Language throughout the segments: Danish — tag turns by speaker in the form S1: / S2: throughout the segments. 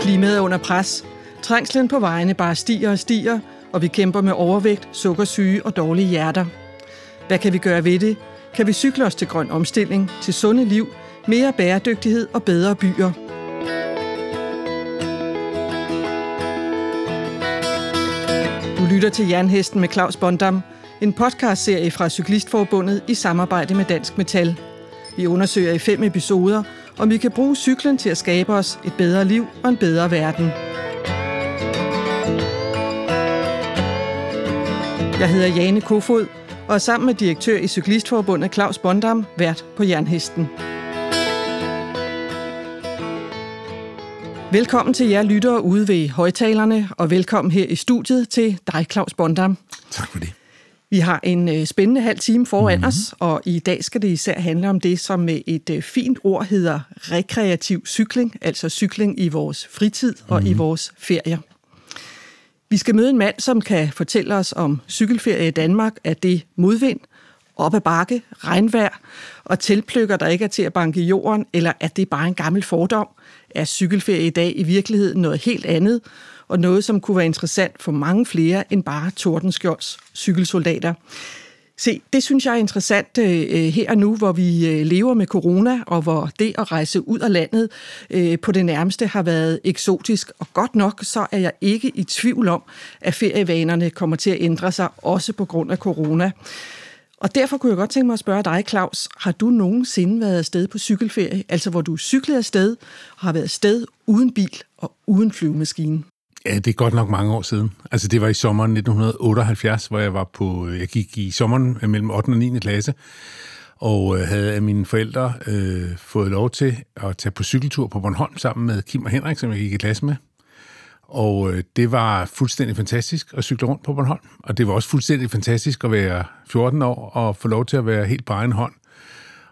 S1: Klimaet er under pres. Trængslen på vejene bare stiger og stiger, og vi kæmper med overvægt, sukkersyge og dårlige hjerter. Hvad kan vi gøre ved det? Kan vi cykle os til grøn omstilling, til sunde liv, mere bæredygtighed og bedre byer? Lytter til Jernhesten med Claus Bondam, en podcastserie fra Cyklistforbundet i samarbejde med Dansk Metal. Vi undersøger i fem episoder, om vi kan bruge cyklen til at skabe os et bedre liv og en bedre verden. Jeg hedder Jane Kofod, og er sammen med direktør i Cyklistforbundet Claus Bondam vært på Jernhesten. Velkommen til jer lyttere ude ved højtalerne, og velkommen her i studiet til dig, Claus Bondam.
S2: Tak for det.
S1: Vi har en øh, spændende halv time foran mm-hmm. os, og i dag skal det især handle om det, som med et øh, fint ord hedder rekreativ cykling, altså cykling i vores fritid mm-hmm. og i mhm. vores ferier. Vi skal møde en mand, som kan fortælle os om cykelferie i Danmark, at det modvind, op ad bakke, regnvejr og tilplykker, der ikke er til at banke jorden, eller at det er bare en gammel fordom, er cykelferie i dag i virkeligheden noget helt andet, og noget, som kunne være interessant for mange flere end bare Tordenskjolds cykelsoldater. Se, det synes jeg er interessant øh, øh her og nu, hvor vi øh, lever med corona, og hvor det at rejse ud af landet øh, på det nærmeste har været eksotisk. Og godt nok, så er jeg ikke i tvivl om, at ferievanerne kommer til at ændre sig, også på grund af corona. Og derfor kunne jeg godt tænke mig at spørge dig, Claus, har du nogensinde været afsted på cykelferie, altså hvor du cyklede afsted og har været afsted uden bil og uden flyvemaskine?
S2: Ja, det er godt nok mange år siden. Altså det var i sommeren 1978, hvor jeg var på, øh, jeg gik i sommeren øh, mellem 8. og 9. klasse, og øh, havde af mine forældre øh, fået lov til at tage på cykeltur på Bornholm sammen med Kim og Henrik, som jeg gik i klasse med. Og øh, det var fuldstændig fantastisk at cykle rundt på Bornholm. Og det var også fuldstændig fantastisk at være 14 år og få lov til at være helt på egen hånd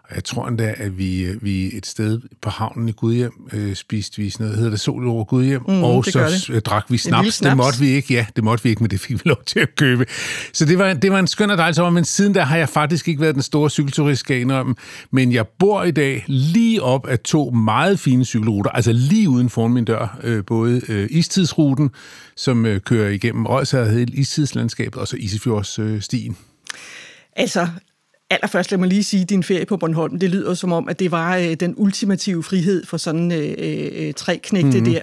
S2: og jeg tror endda, at vi, øh, vi et sted på havnen i Gudhjem øh, spiste vi sådan noget, hedder det sol over Gudhjem, mm, og så det. drak vi snaps. snaps. Det måtte vi ikke, ja, det måtte vi ikke, men det fik vi lov til at købe. Så det var, det var en skøn og dejlig sommer, men siden da har jeg faktisk ikke været den store cykelturist, skal jeg Men jeg bor i dag lige op af to meget fine cykelruter, altså lige uden foran min dør. Øh, både øh, istidsruten, som øh, kører igennem Rødshavet, istidslandskabet, og så Isefjordsstien. Øh,
S1: Altså, Allerførst lad mig lige sige, at din ferie på Bornholm, det lyder som om, at det var øh, den ultimative frihed for sådan øh, øh, tre knægte mm-hmm. der.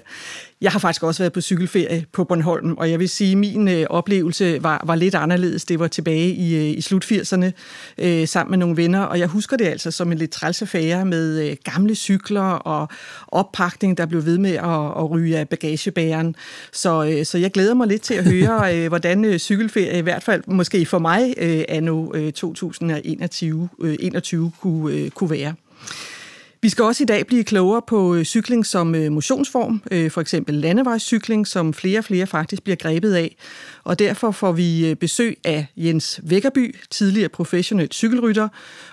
S1: Jeg har faktisk også været på cykelferie på Bornholm, og jeg vil sige, at min øh, oplevelse var, var lidt anderledes. Det var tilbage i, øh, i slut 80'erne øh, sammen med nogle venner, og jeg husker det altså som en lidt træls affære med øh, gamle cykler og oppakning, der blev ved med at, at ryge af bagagebæren. Så, øh, så jeg glæder mig lidt til at høre, øh, hvordan øh, cykelferie, i hvert fald måske for mig, øh, anno øh, 2021 øh, 21 kunne, øh, kunne være. Vi skal også i dag blive klogere på øh, cykling som øh, motionsform, øh, for eksempel landevejscykling, som flere og flere faktisk bliver grebet af. Og derfor får vi besøg af Jens Vækkerby, tidligere professionel cykelrytter,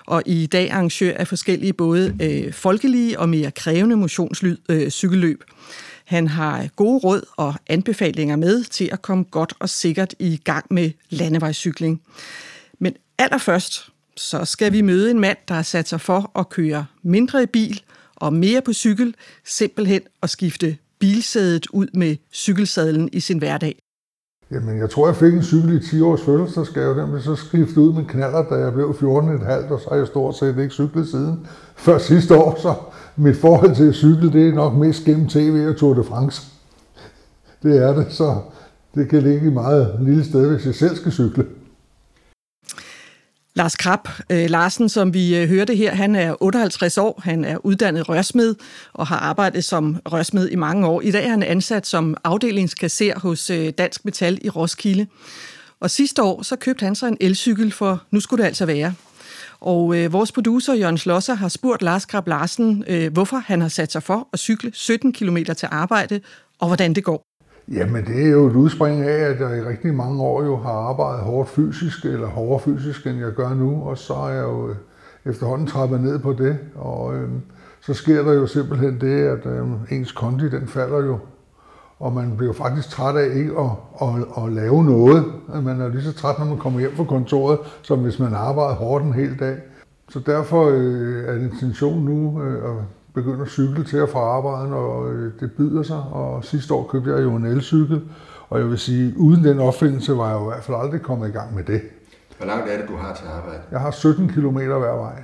S1: og i dag arrangør af forskellige både folkelige og mere krævende motionscykelløb. Han har gode råd og anbefalinger med til at komme godt og sikkert i gang med landevejscykling. Men allerførst så skal vi møde en mand, der har sat sig for at køre mindre i bil og mere på cykel, simpelthen at skifte bilsædet ud med cykelsadlen i sin hverdag.
S3: Jamen, jeg tror, jeg fik en cykel i 10 års fødselsdagsgave. Den blev så skiftet ud med knaller, da jeg blev 14,5, og så har jeg stort set ikke cyklet siden. Før sidste år, så mit forhold til cykel, det er nok mest gennem tv og Tour de France. Det er det, så det kan ligge i meget lille sted, hvis jeg selv skal cykle.
S1: Lars Krab øh, Larsen, som vi øh, hørte her, han er 58 år, han er uddannet rørsmed og har arbejdet som rørsmed i mange år. I dag er han ansat som afdelingskasser hos øh, Dansk Metal i Roskilde. Og sidste år så købte han sig en elcykel, for nu skulle det altså være. Og øh, vores producer, Jørgen Schlosser, har spurgt Lars Krab Larsen, øh, hvorfor han har sat sig for at cykle 17 km til arbejde, og hvordan det går.
S3: Jamen det er jo et udspring af, at jeg i rigtig mange år jo har arbejdet hårdt fysisk, eller hårdere fysisk, end jeg gør nu, og så er jeg jo øh, efterhånden trappet ned på det, og øh, så sker der jo simpelthen det, at øh, ens kondi den falder jo, og man bliver faktisk træt af ikke at, at, at lave noget. Altså, man er lige så træt, når man kommer hjem fra kontoret, som hvis man arbejder hårdt en hel dag. Så derfor øh, er intentionen intention nu øh, at begynde at cykle til og fra arbejde, og øh, det byder sig. Og sidste år købte jeg jo en elcykel, og jeg vil sige, uden den opfindelse var jeg jo i hvert fald aldrig kommet i gang med det.
S4: Hvor langt er det, du har til arbejde?
S3: Jeg har 17 km hver vej.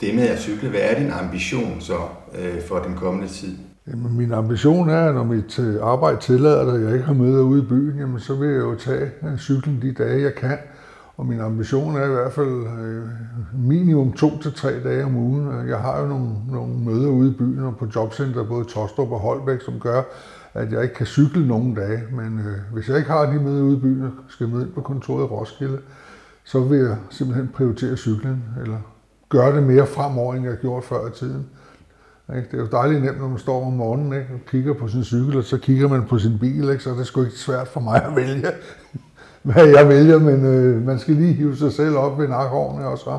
S4: Det med at cykle, hvad er din ambition så øh, for den kommende tid?
S3: Jamen, min ambition er, at når mit øh, arbejde tillader det, og jeg ikke har møder ude i byen, jamen, så vil jeg jo tage øh, cyklen de dage, jeg kan. Og min ambition er i hvert fald øh, minimum to til tre dage om ugen. Jeg har jo nogle, nogle møder ude i byen og på jobcenter, både Tostrup og Holbæk, som gør, at jeg ikke kan cykle nogen dage. Men øh, hvis jeg ikke har de møder ude i byen og skal møde ind på kontoret i Roskilde, så vil jeg simpelthen prioritere cyklen, eller gøre det mere fremover, end jeg gjorde før i tiden. Det er jo dejligt nemt, når man står om morgenen ikke? og kigger på sin cykel, og så kigger man på sin bil, ikke? så er det sgu ikke svært for mig at vælge, hvad jeg vælger, men øh, man skal lige hive sig selv op ved nakhårene og så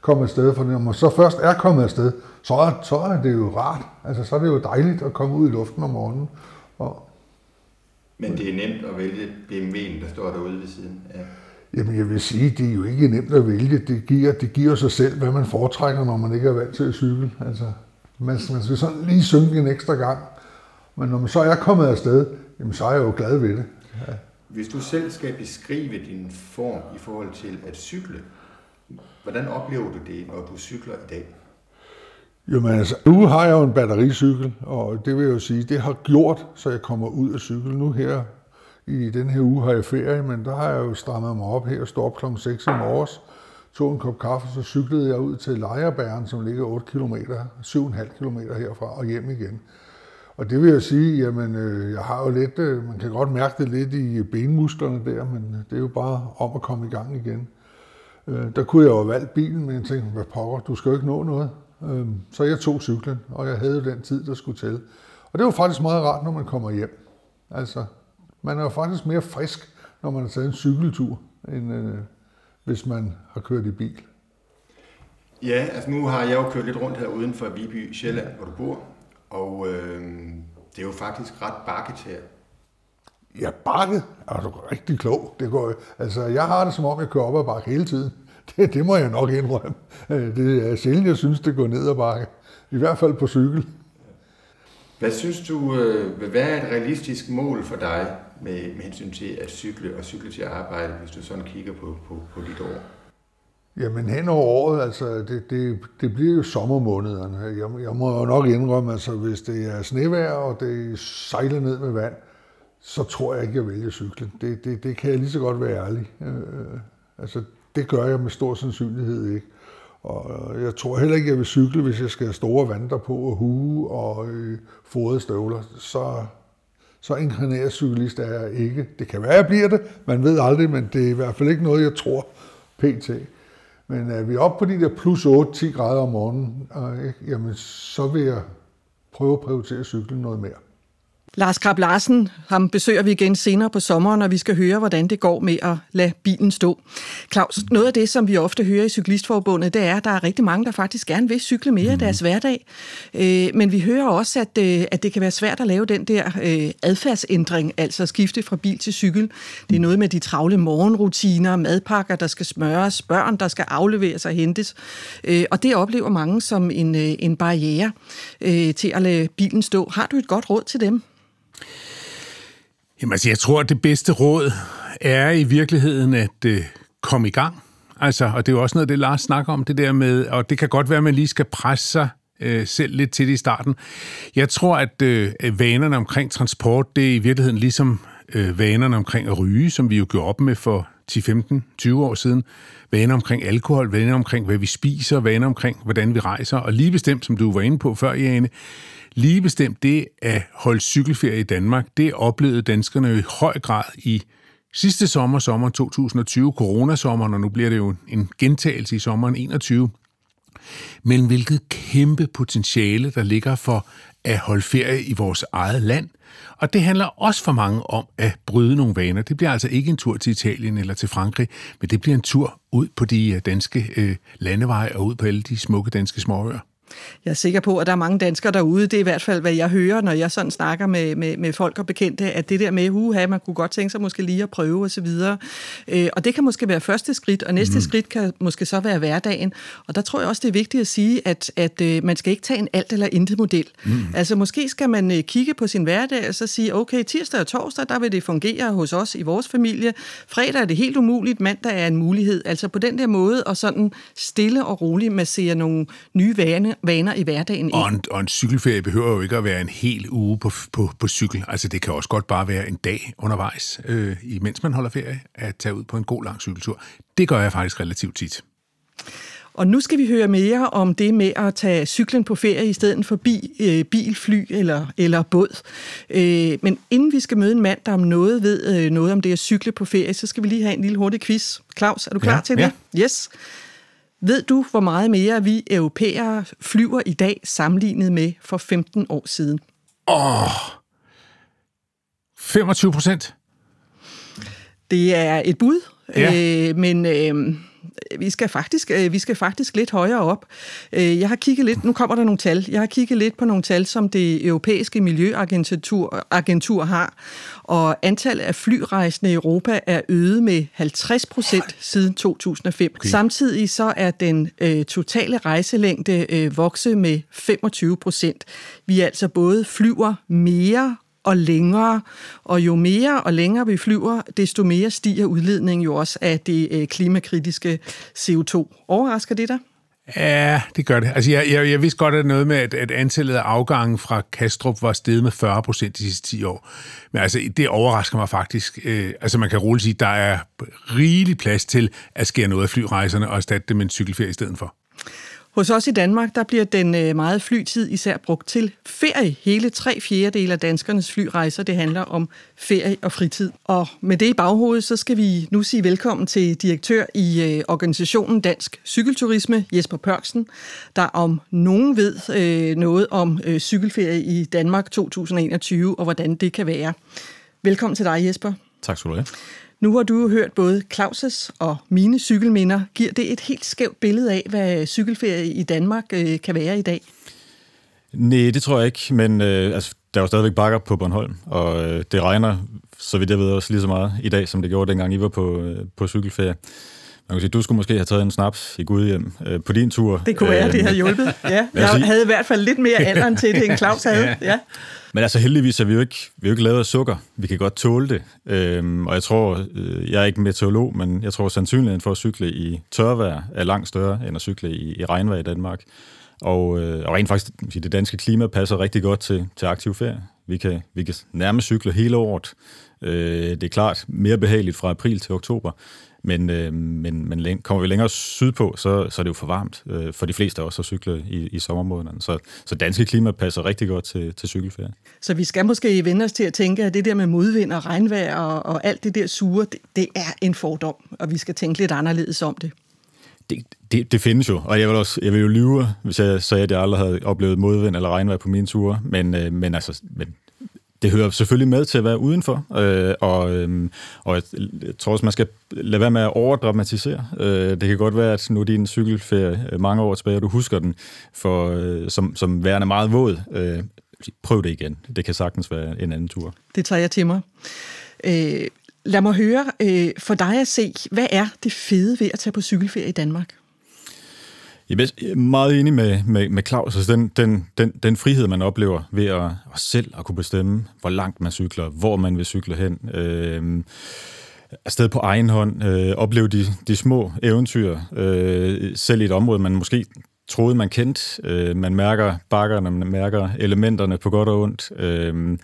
S3: komme afsted. For når man så først er kommet afsted, så er, så er det jo rart. Altså, så er det jo dejligt at komme ud i luften om morgenen. Og,
S4: Men det er nemt at vælge BMW'en, der står derude ved siden af.
S3: Jamen, jeg vil sige, det er jo ikke nemt at vælge. Det giver, det giver sig selv, hvad man foretrækker, når man ikke er vant til at cykle. Altså, man, man skal sådan lige synke en ekstra gang. Men når man så er kommet afsted, jamen, så er jeg jo glad ved det. Ja.
S4: Hvis du selv skal beskrive din form i forhold til at cykle, hvordan oplever du det, når du cykler i dag?
S3: Jamen altså, nu har jeg jo en battericykel, og det vil jeg jo sige, det har gjort, så jeg kommer ud af cykel. Nu her, i den her uge har jeg ferie, men der har jeg jo strammet mig op her og stået op kl. 6 i morges, tog en kop kaffe, så cyklede jeg ud til Lejerbæren, som ligger 8 km, 7,5 km herfra og hjem igen. Og det vil jeg sige, jamen, øh, jeg har jo lidt, øh, man kan godt mærke det lidt i benmusklerne der, men øh, det er jo bare om at komme i gang igen. Øh, der kunne jeg jo have valgt bilen, men jeg tænkte, hvad pokker, du skal jo ikke nå noget. Øh, så jeg tog cyklen, og jeg havde den tid, der skulle til. Og det var faktisk meget rart, når man kommer hjem. Altså, man er jo faktisk mere frisk, når man har taget en cykeltur, end øh, hvis man har kørt i bil.
S4: Ja, altså nu har jeg jo kørt lidt rundt her uden for Viby, Sjælland, hvor du bor. Og øh, det er jo faktisk ret bakket her.
S3: Ja, bakket er du rigtig klog. Det går, altså, jeg har det som om, jeg kører op ad bakke hele tiden. Det, det må jeg nok indrømme. Det er sjældent, jeg synes, det går ned ad bakke. I hvert fald på cykel.
S4: Hvad synes du øh, vil være et realistisk mål for dig med, med hensyn til at cykle og cykle til arbejde, hvis du sådan kigger på, på, på dit år?
S3: Jamen hen over året, altså det, det, det bliver jo sommermånederne. Jeg, jeg må jo nok indrømme, altså hvis det er snevejr, og det sejler ned med vand, så tror jeg ikke, jeg vælger cyklen. Det, det, det kan jeg lige så godt være ærlig. Øh, altså det gør jeg med stor sandsynlighed ikke. Og øh, jeg tror heller ikke, jeg vil cykle, hvis jeg skal have store vandter på og hue og øh, fodrede støvler. Så, så inklineret cyklist er jeg ikke. Det kan være, jeg bliver det. Man ved aldrig, men det er i hvert fald ikke noget, jeg tror pt. Men øh, er vi oppe på de der plus 8-10 grader om morgenen, øh, jamen, så vil jeg prøve at prioritere cyklen noget mere.
S1: Lars Krab Larsen, ham besøger vi igen senere på sommeren, og vi skal høre, hvordan det går med at lade bilen stå. Claus, noget af det, som vi ofte hører i Cyklistforbundet, det er, at der er rigtig mange, der faktisk gerne vil cykle mere i deres hverdag. Øh, men vi hører også, at, øh, at det kan være svært at lave den der øh, adfærdsændring, altså skifte fra bil til cykel. Det er noget med de travle morgenrutiner, madpakker, der skal smøres, børn, der skal afleveres og hentes. Og det oplever mange som en, en barriere til at lade bilen stå. Har du et godt råd til dem?
S2: Jamen altså, jeg tror, at det bedste råd er i virkeligheden at øh, komme i gang. Altså, og det er jo også noget, det Lars snakker om, det der med, og det kan godt være, at man lige skal presse sig øh, selv lidt til det i starten. Jeg tror, at øh, vanerne omkring transport, det er i virkeligheden ligesom øh, vanerne omkring at ryge, som vi jo gjorde op med for 10, 15, 20 år siden. Vaner omkring alkohol, vaner omkring, hvad vi spiser, vaner omkring, hvordan vi rejser. Og lige bestemt, som du var inde på før, Jane, Lige bestemt det at holde cykelferie i Danmark, det oplevede danskerne jo i høj grad i sidste sommer, sommer 2020, coronasommeren, og nu bliver det jo en gentagelse i sommeren 21. Men hvilket kæmpe potentiale, der ligger for at holde ferie i vores eget land. Og det handler også for mange om at bryde nogle vaner. Det bliver altså ikke en tur til Italien eller til Frankrig, men det bliver en tur ud på de øh, danske øh, landeveje og ud på alle de smukke danske småøer.
S1: Jeg er sikker på, at der er mange danskere derude, det er i hvert fald, hvad jeg hører, når jeg sådan snakker med, med, med folk og bekendte, at det der med, uha, man kunne godt tænke sig måske lige at prøve osv. Øh, og det kan måske være første skridt, og næste mm. skridt kan måske så være hverdagen. Og der tror jeg også, det er vigtigt at sige, at, at øh, man skal ikke tage en alt eller intet model. Mm. Altså måske skal man øh, kigge på sin hverdag og så sige, okay, tirsdag og torsdag, der vil det fungere hos os i vores familie. Fredag er det helt umuligt, mandag er en mulighed. Altså på den der måde, og sådan stille og roligt massere nogle nye vaner, vaner i hverdagen.
S2: Og en, og en cykelferie behøver jo ikke at være en hel uge på, på, på cykel. Altså det kan også godt bare være en dag undervejs, øh, imens man holder ferie, at tage ud på en god lang cykeltur. Det gør jeg faktisk relativt tit.
S1: Og nu skal vi høre mere om det med at tage cyklen på ferie i stedet for bi, øh, bil, fly eller, eller båd. Øh, men inden vi skal møde en mand, der om noget ved øh, noget om det at cykle på ferie, så skal vi lige have en lille hurtig quiz. Claus, er du klar
S2: Ja,
S1: til
S2: ja.
S1: det? Yes. Ved du, hvor meget mere vi europæere flyver i dag sammenlignet med for 15 år siden?
S2: 25 procent?
S1: Det er et bud,
S2: Ja.
S1: øh, men øh, vi skal faktisk øh, vi skal faktisk lidt højere op. Øh, jeg har kigget lidt, nu kommer der nogle tal. Jeg har kigget lidt på nogle tal, som det europæiske miljøagentur agentur har, og antallet af flyrejsende i Europa er øget med 50 procent siden 2005. Okay. Samtidig så er den øh, totale rejselængde øh, vokset med 25 procent. Vi altså både flyver mere og længere. Og jo mere og længere vi flyver, desto mere stiger udledningen jo også af det øh, klimakritiske CO2. Overrasker det dig?
S2: Ja, det gør det. Altså, jeg, jeg, jeg vidste godt, at noget med, at, at antallet af afgange fra Kastrup var steget med 40 procent de sidste 10 år. Men altså, det overrasker mig faktisk. Øh, altså, man kan roligt sige, at der er rigelig plads til at skære noget af flyrejserne og erstatte det med en cykelferie i stedet for.
S1: Hos os i Danmark, der bliver den øh, meget flytid især brugt til ferie. Hele tre fjerdedele af danskernes flyrejser, det handler om ferie og fritid. Og med det i baghovedet, så skal vi nu sige velkommen til direktør i øh, organisationen Dansk Cykelturisme, Jesper Pørksen, der om nogen ved øh, noget om øh, cykelferie i Danmark 2021 og hvordan det kan være. Velkommen til dig, Jesper.
S5: Tak skal du have.
S1: Nu har du jo hørt både Claus' og mine cykelminder. Giver det et helt skævt billede af, hvad cykelferie i Danmark øh, kan være i dag?
S5: Nej, det tror jeg ikke, men øh, altså, der er jo stadigvæk bakker på Bornholm, og øh, det regner, så vidt jeg ved, også lige så meget i dag, som det gjorde dengang I var på, øh, på cykelferie. Man kan sige, du skulle måske have taget en snaps i Gudhjem øh, på din tur.
S1: Det kunne være,
S5: Øh,
S1: det havde hjulpet. Ja,
S5: jeg
S1: havde i hvert fald lidt mere alderen til det, end Claus havde. Ja.
S5: Men altså heldigvis er vi jo ikke, vi er jo ikke lavet af sukker. Vi kan godt tåle det. Øhm, og jeg tror, øh, jeg er ikke meteorolog, men jeg tror sandsynligheden for at cykle i tørvejr er langt større end at cykle i, i regnvejr i Danmark. Og, øh, og rent faktisk, det danske klima passer rigtig godt til, til aktiv ferie. Vi kan, vi kan nærmest cykle hele året. Øh, det er klart mere behageligt fra april til oktober. Men, øh, men, men kommer vi længere sydpå, så, så er det jo for varmt øh, for de fleste os at cykle i, i sommermånederne. Så, så danske klima passer rigtig godt til, til cykelferie.
S1: Så vi skal måske vende os til at tænke, at det der med modvind og regnvejr og, og alt det der sure, det, det er en fordom, og vi skal tænke lidt anderledes om det.
S5: Det, det, det findes jo, og jeg vil, også, jeg vil jo lyve, hvis jeg sagde, at jeg aldrig havde oplevet modvind eller regnvejr på mine ture, men, øh, men, altså, men det hører selvfølgelig med til at være udenfor, øh, og, øh, og jeg, jeg tror også, man skal lade være med at overdramatisere. Øh, det kan godt være, at nu er din cykelferie øh, mange år tilbage, og du husker den for, øh, som, som værende meget våd. Øh, prøv det igen. Det kan sagtens være en anden tur.
S1: Det tager jeg til mig. Øh, lad mig høre, øh, for dig at se, hvad er det fede ved at tage på cykelferie i Danmark?
S5: Jeg er meget enig med, med, med Claus. Altså den, den, den, den frihed, man oplever ved at, at selv at kunne bestemme, hvor langt man cykler, hvor man vil cykle hen. Øh, afsted på egen hånd, øh, opleve de, de små eventyr, øh, selv i et område, man måske troede, man kendte. Øh, man mærker bakkerne, man mærker elementerne på godt og ondt. Øh,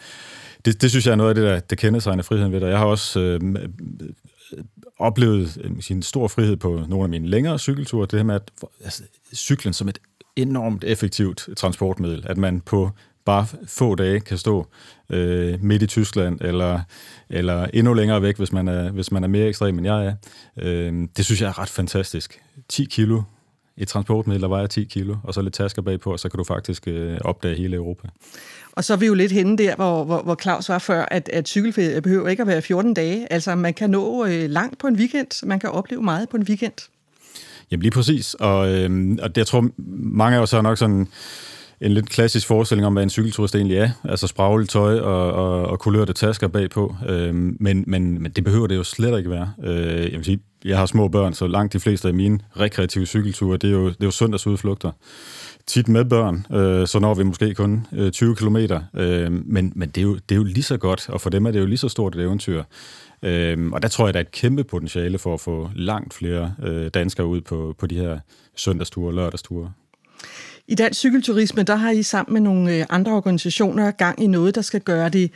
S5: det, det synes jeg er noget af det, der, det kendetegner friheden ved dig. Jeg har også øh, oplevet øh, sin stor frihed på nogle af mine længere cykelture, det her med at altså, cyklen som et enormt effektivt transportmiddel, at man på bare få dage kan stå øh, midt i Tyskland, eller, eller endnu længere væk, hvis man er, hvis man er mere ekstrem, end jeg er. Øh, det synes jeg er ret fantastisk. 10 kilo et transportmiddel, der vejer 10 kilo, og så lidt tasker bagpå, og så kan du faktisk øh, opdage hele Europa.
S1: Og så er vi jo lidt henne der, hvor, hvor, hvor Claus var før, at, at cykelferie behøver ikke at være 14 dage. Altså, man kan nå øh, langt på en weekend. Man kan opleve meget på en weekend.
S5: Jamen lige præcis, og, øh, og det, jeg tror, mange af os har nok sådan en lidt klassisk forestilling om, hvad en cykelturist egentlig er. Altså spragligt tøj og, og, og kulørte tasker bagpå. Øh, men, men, men det behøver det jo slet ikke være. Øh, jeg vil sige, jeg har små børn, så langt de fleste af mine rekreative cykelture, det er jo, det er jo søndagsudflugter. Tit med børn, øh, så når vi måske kun øh, 20 km. Øh, men men det, er jo, det er jo lige så godt, og for dem er det jo lige så stort et eventyr. Øh, og der tror jeg, der er et kæmpe potentiale for at få langt flere øh, danskere ud på, på de her søndagsture og lørdagsture.
S1: I Dansk Cykelturisme, der har I sammen med nogle øh, andre organisationer gang i noget, der skal gøre det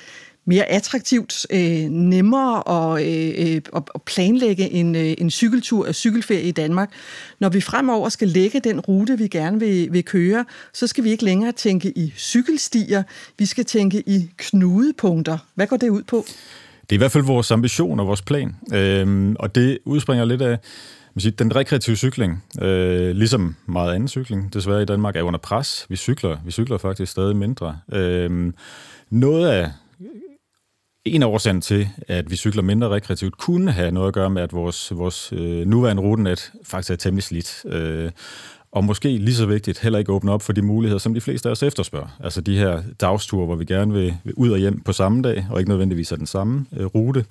S1: mere attraktivt, øh, nemmere at, øh, øh at planlægge en, øh, en cykeltur og cykelferie i Danmark. Når vi fremover skal lægge den rute, vi gerne vil, vil køre, så skal vi ikke længere tænke i cykelstier, vi skal tænke i knudepunkter. Hvad går det ud på?
S5: Det er i hvert fald vores ambition og vores plan, øhm, og det udspringer lidt af, siger, den rekreative cykling, øh, ligesom meget anden cykling, desværre i Danmark, er under pres. Vi cykler, vi cykler faktisk stadig mindre. Øh, noget af en af årsagen til, at vi cykler mindre rekreativt, kunne have noget at gøre med, at vores, vores øh, nuværende rutenet faktisk er temmelig slidt. Øh, og måske lige så vigtigt, heller ikke åbne op for de muligheder, som de fleste af os efterspørger. Altså de her dagsture, hvor vi gerne vil, vil ud og hjem på samme dag, og ikke nødvendigvis af den samme øh, rute.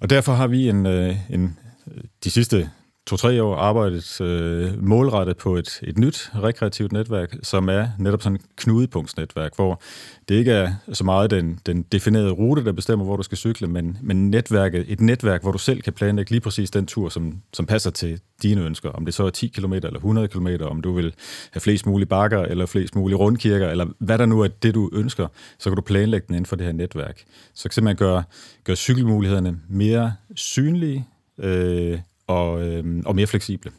S5: Og derfor har vi en, øh, en øh, de sidste to-tre år arbejdet øh, målrettet på et, et nyt rekreativt netværk, som er netop sådan et knudepunktsnetværk, hvor det ikke er så meget den, den definerede rute, der bestemmer, hvor du skal cykle, men, men netværket, et netværk, hvor du selv kan planlægge lige præcis den tur, som, som passer til dine ønsker. Om det så er 10 km eller 100 km, om du vil have flest mulige bakker eller flest mulige rundkirker, eller hvad der nu er det, du ønsker, så kan du planlægge den inden for det her netværk. Så kan man gøre, gøre cykelmulighederne mere synlige, øh, og, øh, og mere fleksible.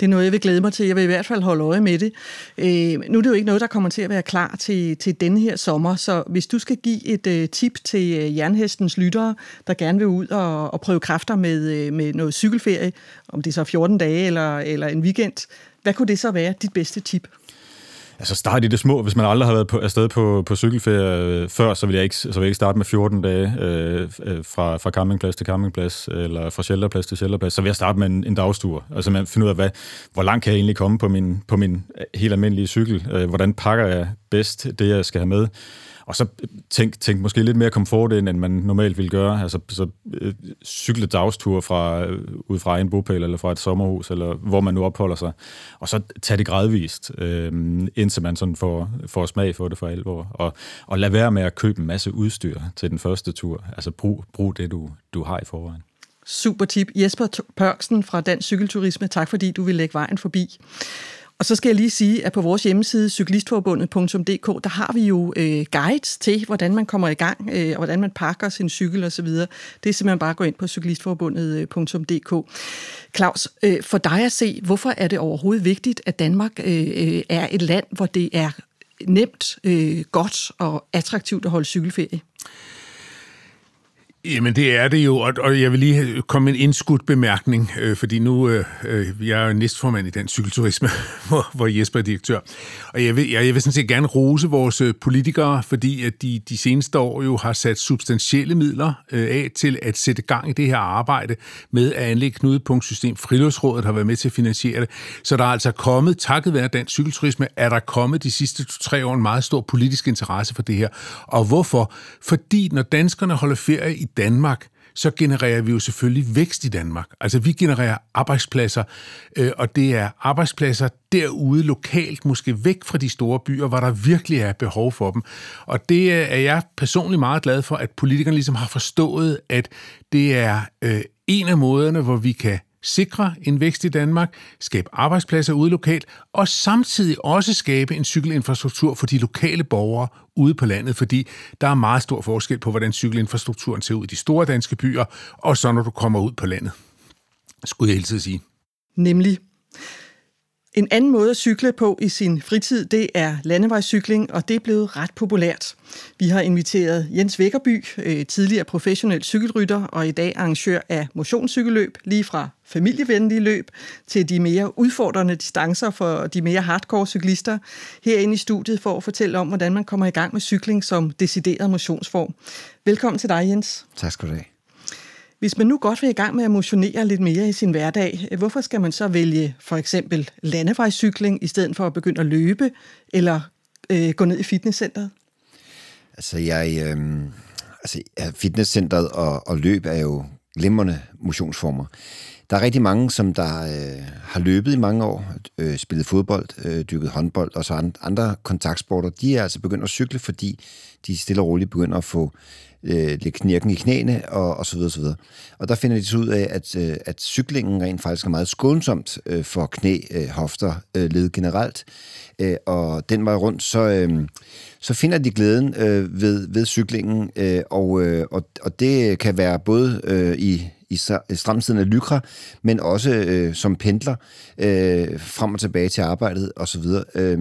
S1: Det er noget, jeg vil glæde mig til. Jeg vil i hvert fald holde øje med det. Øh, nu er det jo ikke noget, der kommer til at være klar til, til denne her sommer, så hvis du skal give et øh, tip til øh, jernhestens lyttere, der gerne vil ud og, og prøve kræfter med, øh, med noget cykelferie, om det er så 14 dage eller, eller en weekend, hvad kunne det så være, dit bedste tip?
S5: Altså start i det små. Hvis man aldrig har været på, afsted på, på cykelferie øh, før, så vil, jeg ikke, så vil jeg ikke starte med 14 dage øh, øh, fra, fra campingplads til campingplads, eller fra shelterplads til shelterplads. Så vil jeg starte med en, en dagstur. Altså man finder ud af, hvad, hvor langt kan jeg egentlig komme på min, på min øh, helt almindelige cykel? Øh, hvordan pakker jeg bedst det, jeg skal have med? Og så øh, tænk, tænk måske lidt mere komfort ind, end man normalt ville gøre. Altså så, øh, cykle dagstur fra, øh, ud fra en bopæl eller fra et sommerhus, eller hvor man nu opholder sig. Og så tage det gradvist, øh, indtil man sådan får, får smag for det for alvor. Og, og lad være med at købe en masse udstyr til den første tur. Altså brug, brug det, du, du har i forvejen.
S1: Super tip. Jesper Pørksen fra Dansk Cykelturisme, tak fordi du vil lægge vejen forbi. Og så skal jeg lige sige, at på vores hjemmeside, cyklistforbundet.dk, der har vi jo øh, guides til, hvordan man kommer i gang, øh, og hvordan man pakker sin cykel osv. Det er simpelthen bare at gå ind på cyklistforbundet.dk. Claus, øh, for dig at se, hvorfor er det overhovedet vigtigt, at Danmark øh, øh, er et land, hvor det er nemt, øh, godt og attraktivt at holde cykelferie?
S2: Jamen det er det jo, og, jeg vil lige komme med en indskudt bemærkning, øh, fordi nu, øh, øh jeg er jo næstformand i den cykelturisme, hvor, hvor Jesper er direktør, og jeg vil, jeg, jeg vil sådan set gerne rose vores øh, politikere, fordi at de de seneste år jo har sat substantielle midler øh, af til at sætte gang i det her arbejde med at anlægge knudepunktsystem. Friluftsrådet har været med til at finansiere det, så der er altså kommet, takket være dansk cykelturisme, er der kommet de sidste to-tre år en meget stor politisk interesse for det her. Og hvorfor? Fordi når danskerne holder ferie i Danmark, så genererer vi jo selvfølgelig vækst i Danmark. Altså vi genererer arbejdspladser, øh, og det er arbejdspladser derude lokalt, måske væk fra de store byer, hvor der virkelig er behov for dem. Og det øh, er jeg personligt meget glad for, at politikerne ligesom har forstået, at det er øh, en af måderne, hvor vi kan sikre en vækst i Danmark, skabe arbejdspladser ude lokalt, og samtidig også skabe en cykelinfrastruktur for de lokale borgere ude på landet, fordi der er meget stor forskel på, hvordan cykelinfrastrukturen ser ud i de store danske byer, og så når du kommer ud på landet, skulle jeg hele sige.
S1: Nemlig en anden måde at cykle på i sin fritid, det er landevejscykling, og det er blevet ret populært. Vi har inviteret Jens Vækkerby, øh, tidligere professionel cykelrytter og i dag arrangør af motionscykelløb, lige fra familievenlige løb til de mere udfordrende distancer for de mere hardcore cyklister, herinde i studiet for at fortælle om, hvordan man kommer i gang med cykling som decideret motionsform. Velkommen til dig, Jens.
S6: Tak skal du have.
S1: Hvis man nu godt vil i gang med at motionere lidt mere i sin hverdag, hvorfor skal man så vælge for eksempel landevejscykling i stedet for at begynde at løbe eller øh, gå ned i fitnesscenteret?
S6: Altså, jeg, øh, altså fitnesscenteret og, og løb er jo glimrende motionsformer. Der er rigtig mange, som der øh, har løbet i mange år, øh, spillet fodbold, øh, dykket håndbold og så andre kontaktsporter. De er altså begyndt at cykle, fordi de stille og roligt begynder at få øh, lidt knirken i knæene og, og så videre, så videre. Og der finder de så ud af, at, øh, at cyklingen rent faktisk er meget skånsomt øh, for knæ, øh, hofter, øh, led generelt. Øh, og den vej rundt, så, øh, så finder de glæden øh, ved, ved cyklingen, øh, og, øh, og, og det kan være både øh, i i stramtiden af Lykra, men også øh, som pendler øh, frem og tilbage til arbejdet osv. Øh,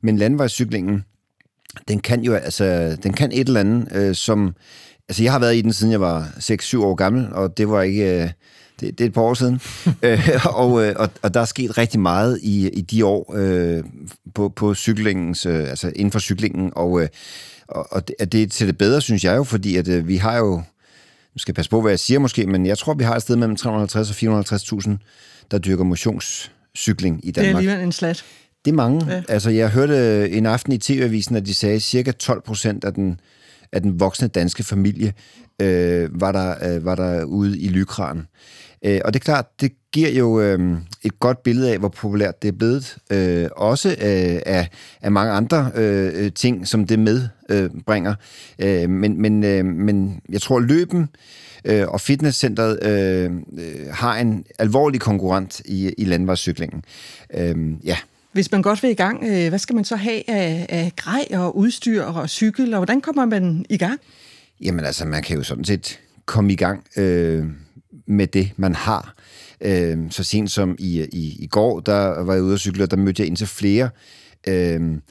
S6: men landevejscyklingen, den kan jo altså, den kan et eller andet, øh, som... Altså, jeg har været i den, siden jeg var 6-7 år gammel, og det var ikke... Øh, det, det er et par år siden. øh, og, øh, og, og der er sket rigtig meget i, i de år øh, på, på cyklingens, øh, altså inden for cyklingen, og, øh, og, og det, det er til det bedre, synes jeg jo, fordi at øh, vi har jo, nu skal jeg passe på, hvad jeg siger måske, men jeg tror, vi har et sted mellem 350 og 450.000, der dyrker motionscykling i Danmark.
S1: Det er alligevel en slat.
S6: Det er mange. Ja. Altså, jeg hørte en aften i TV-avisen, at de sagde, at cirka 12 procent af den, af den voksne danske familie øh, var, der, øh, var der ude i Lykran. Øh, og det er klart, det giver jo øh, et godt billede af, hvor populært det er blevet. Øh, også øh, af, af mange andre øh, ting, som det medbringer. Øh, øh, men, men, øh, men jeg tror, løben øh, og fitnesscenteret øh, øh, har en alvorlig konkurrent i, i landvejscyklingen. Øh, ja.
S1: Hvis man godt vil i gang, øh, hvad skal man så have af, af grej og udstyr og cykel, og hvordan kommer man i gang?
S6: Jamen altså, man kan jo sådan set komme i gang øh, med det, man har. Øh, så sent som i, i, i går, der var jeg ude at cykle, og der mødte jeg ind til flere øhm,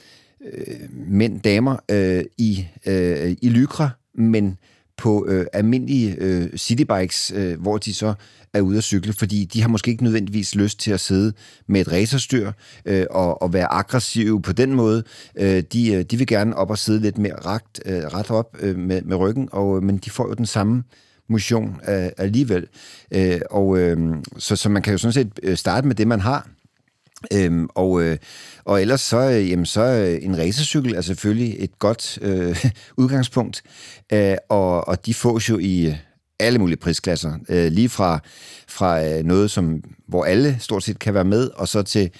S6: øh, mænd, damer øh, i, øh, i Lykra, men på øh, almindelige øh, citybikes, øh, hvor de så er ude at cykle, fordi de har måske ikke nødvendigvis lyst til at sidde med et racerstyr øh, og, og være aggressive på den måde. Øh, de, øh, de vil gerne op og sidde lidt mere ragt, øh, ret op øh, med, med ryggen, og, øh, men de får jo den samme motion øh, alligevel. Øh, og, øh, så, så man kan jo sådan set øh, starte med det, man har, Øhm, og, øh, og ellers så, øh, jamen, så øh, en racercykel er selvfølgelig et godt øh, udgangspunkt, øh, og, og de fås jo i øh, alle mulige prisklasser, øh, lige fra, fra øh, noget, som, hvor alle stort set kan være med, og så til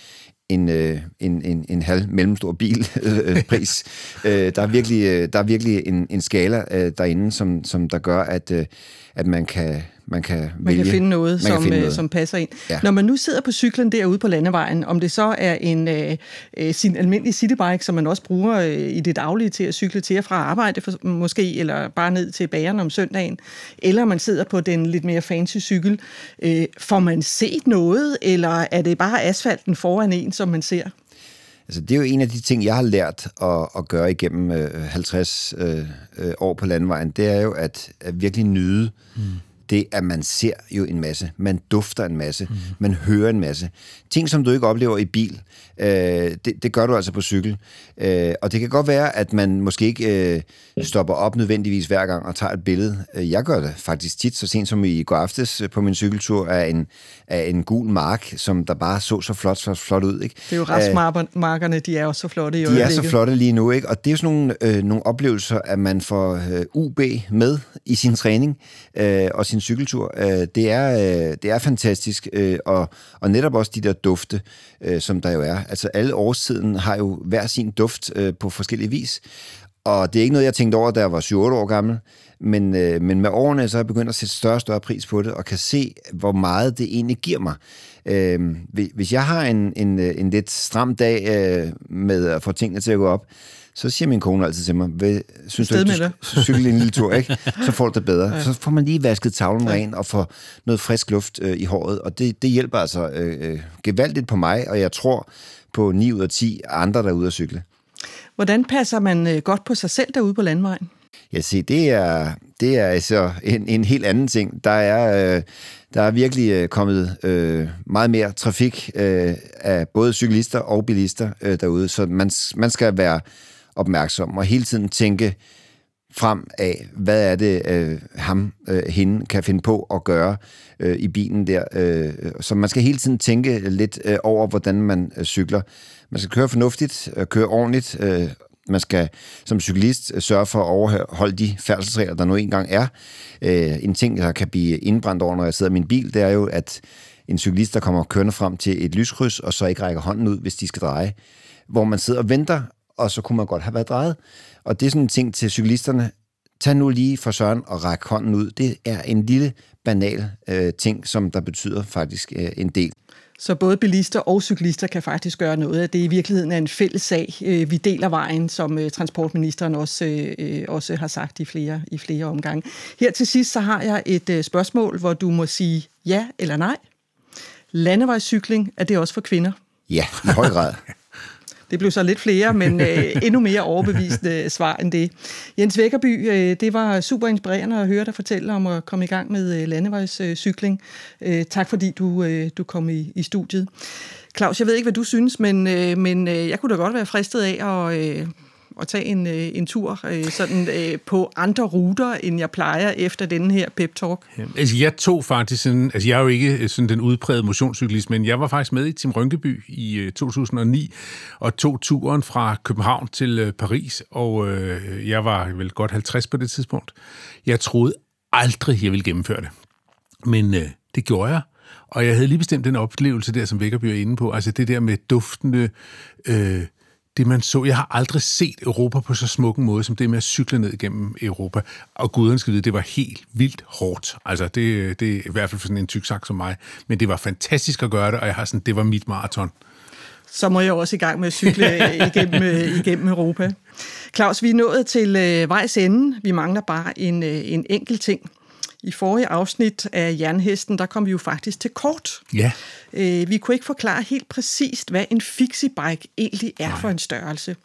S6: en, øh, en, en, en halv mellemstor bil øh, pris. øh, der er virkelig, øh, der er virkelig en, en skala øh, derinde, som, som der gør, at, øh, at man kan, man kan
S1: man
S6: vælge.
S1: Kan finde noget, som, finde øh, noget. som passer ind. Ja. Når man nu sidder på cyklen derude på landevejen, om det så er en øh, øh, sin almindelige citybike, som man også bruger øh, i det daglige til at cykle til og fra arbejde for, måske, eller bare ned til bageren om søndagen, eller man sidder på den lidt mere fancy cykel, øh, får man set noget, eller er det bare asfalten foran en, som man ser?
S6: Altså, det er jo en af de ting, jeg har lært at, at gøre igennem øh, 50 øh, øh, år på landvejen, det er jo at, at virkelig nyde mm det, at man ser jo en masse, man dufter en masse, mm. man hører en masse. Ting, som du ikke oplever i bil, øh, det, det gør du altså på cykel. Øh, og det kan godt være, at man måske ikke øh, stopper op nødvendigvis hver gang og tager et billede. Øh, jeg gør det faktisk tit, så sent som i går aftes på min cykeltur, af en, af en gul mark, som der bare så så flot, så flot ud. Ikke?
S1: Det er jo restmarkerne, de er også så flotte i
S6: De er så flotte lige nu, ikke? og det er sådan nogle, øh, nogle oplevelser, at man får øh, UB med i sin træning øh, og sin cykeltur. Øh, det, er, øh, det er fantastisk, øh, og, og netop også de der dufte, øh, som der jo er. Altså alle årstiden har jo hver sin duft øh, på forskellige vis, og det er ikke noget, jeg tænkte over, da jeg var 7-8 år gammel, men, øh, men med årene så er jeg begyndt at sætte større og større pris på det, og kan se, hvor meget det egentlig giver mig. Øh, hvis jeg har en, en, øh, en lidt stram dag øh, med at få tingene til at gå op, så siger min kone altid til mig, Hvad, synes du ikke, du skal cykle en lille tur, ikke? så får du det bedre. Ja. Så får man lige vasket tavlen ja. ren og får noget frisk luft øh, i håret, og det, det hjælper altså øh, øh, gevaldigt på mig, og jeg tror på 9 ud af 10 andre, der er ude at cykle.
S1: Hvordan passer man øh, godt på sig selv derude på landvejen?
S6: Ja, se, det er, det er altså en, en helt anden ting. Der er, øh, der er virkelig øh, kommet øh, meget mere trafik øh, af både cyklister og bilister øh, derude, så man, man skal være opmærksom og hele tiden tænke frem af, hvad er det, øh, ham, øh, hende kan finde på at gøre øh, i bilen der. Øh, så man skal hele tiden tænke lidt øh, over, hvordan man øh, cykler. Man skal køre fornuftigt, øh, køre ordentligt. Øh, man skal som cyklist øh, sørge for at overholde de færdselsregler, der nu engang er. Øh, en ting, der kan blive indbrændt over, når jeg sidder i min bil, det er jo, at en cyklist, der kommer kørende frem til et lyskryds, og så ikke rækker hånden ud, hvis de skal dreje. Hvor man sidder og venter, og så kunne man godt have været drejet. Og det er sådan en ting til cyklisterne. Tag nu lige for søren og ræk hånden ud. Det er en lille, banal øh, ting, som der betyder faktisk øh, en del.
S1: Så både bilister og cyklister kan faktisk gøre noget af det. I virkeligheden er en fælles sag. Øh, vi deler vejen, som øh, transportministeren også, øh, også har sagt i flere, i flere omgange. Her til sidst så har jeg et spørgsmål, hvor du må sige ja eller nej. Landevejscykling, er det også for kvinder?
S6: Ja, i høj grad.
S1: Det blev så lidt flere, men øh, endnu mere overbevisende svar end det. Jens Vækkerby, øh, det var super inspirerende at høre dig fortælle om at komme i gang med øh, landevejscykling. Øh, tak fordi du, øh, du kom i, i studiet. Claus, jeg ved ikke, hvad du synes, men, øh, men øh, jeg kunne da godt være fristet af at... Øh, at tage en, øh, en tur øh, sådan, øh, på andre ruter, end jeg plejer efter denne her pep-talk?
S2: Ja, altså, jeg tog faktisk sådan, altså jeg er jo ikke øh, sådan den udprægede motionscyklist, men jeg var faktisk med i Tim Rynkeby i øh, 2009 og tog turen fra København til øh, Paris, og øh, jeg var vel godt 50 på det tidspunkt. Jeg troede aldrig, jeg ville gennemføre det. Men øh, det gjorde jeg. Og jeg havde lige bestemt den oplevelse der, som Vækkerby er inde på, altså det der med duftende øh, det, man så. Jeg har aldrig set Europa på så smuk en måde, som det med at cykle ned igennem Europa. Og guderne skal vide, det var helt vildt hårdt. Altså, det, det er i hvert fald for sådan en tyksak som mig. Men det var fantastisk at gøre det, og jeg har sådan, det var mit maraton.
S1: Så må jeg også i gang med at cykle igennem, øh, igennem Europa. Claus, vi er nået til øh, vejs ende. Vi mangler bare en, øh, en enkelt ting. I forrige afsnit af Jernhesten, der kom vi jo faktisk til kort.
S2: Ja.
S1: Øh, vi kunne ikke forklare helt præcist, hvad en fixie-bike egentlig er Nej. for en størrelse.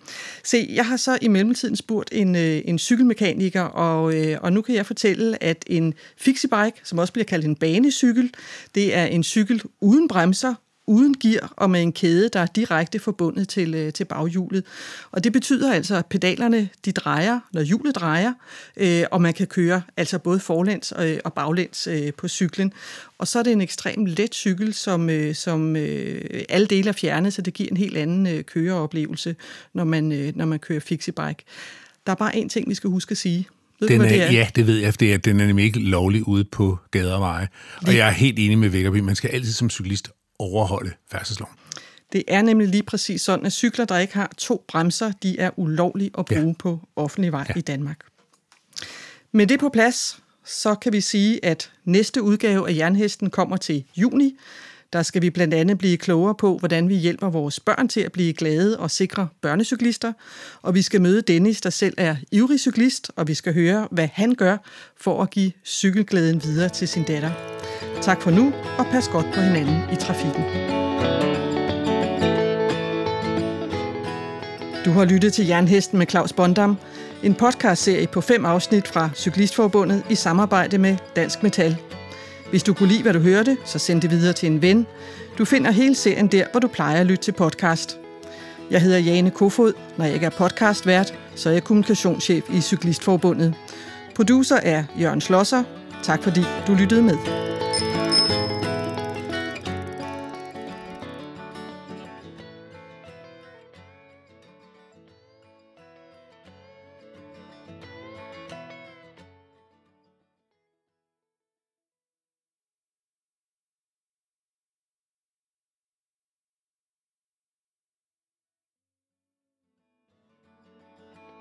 S1: Se, jeg har så i mellemtiden spurgt en, øh, en cykelmekaniker, og, øh, og nu kan jeg fortælle, at en fixie-bike, som også bliver kaldt en banecykel, det er en cykel uden bremser, uden gear og med en kæde, der er direkte forbundet til, øh, til baghjulet. Og det betyder altså, at pedalerne de drejer, når hjulet drejer, øh, og man kan køre altså både forlæns og, og baglæns øh, på cyklen. Og så er det en ekstremt let cykel, som, øh, som øh, alle dele er fjernet, så det giver en helt anden øh, køreoplevelse, når man, øh, når man kører fixie-bike. Der er bare én ting, vi skal huske at sige.
S2: Ved den du, er, det er? Ja, det ved jeg, det er, den er nemlig ikke lovlig ude på gader og veje. Og jeg er helt enig med Vækkerby, man skal altid som cyklist overholde færdselsloven.
S1: Det er nemlig lige præcis sådan, at cykler, der ikke har to bremser, de er ulovlige at bruge ja. på offentlig vej ja. i Danmark. Med det på plads, så kan vi sige, at næste udgave af Jernhesten kommer til juni. Der skal vi blandt andet blive klogere på, hvordan vi hjælper vores børn til at blive glade og sikre børnecyklister. Og vi skal møde Dennis, der selv er ivrig cyklist, og vi skal høre, hvad han gør for at give cykelglæden videre til sin datter. Tak for nu, og pas godt på hinanden i trafikken. Du har lyttet til Jernhesten med Claus Bondam, en podcastserie på fem afsnit fra Cyklistforbundet i samarbejde med Dansk Metal. Hvis du kunne lide, hvad du hørte, så send det videre til en ven. Du finder hele serien der, hvor du plejer at lytte til podcast. Jeg hedder Jane Kofod. Når jeg ikke er podcastvært, så er jeg kommunikationschef i Cyklistforbundet. Producer er Jørgen Slosser. Tak fordi du lyttede med.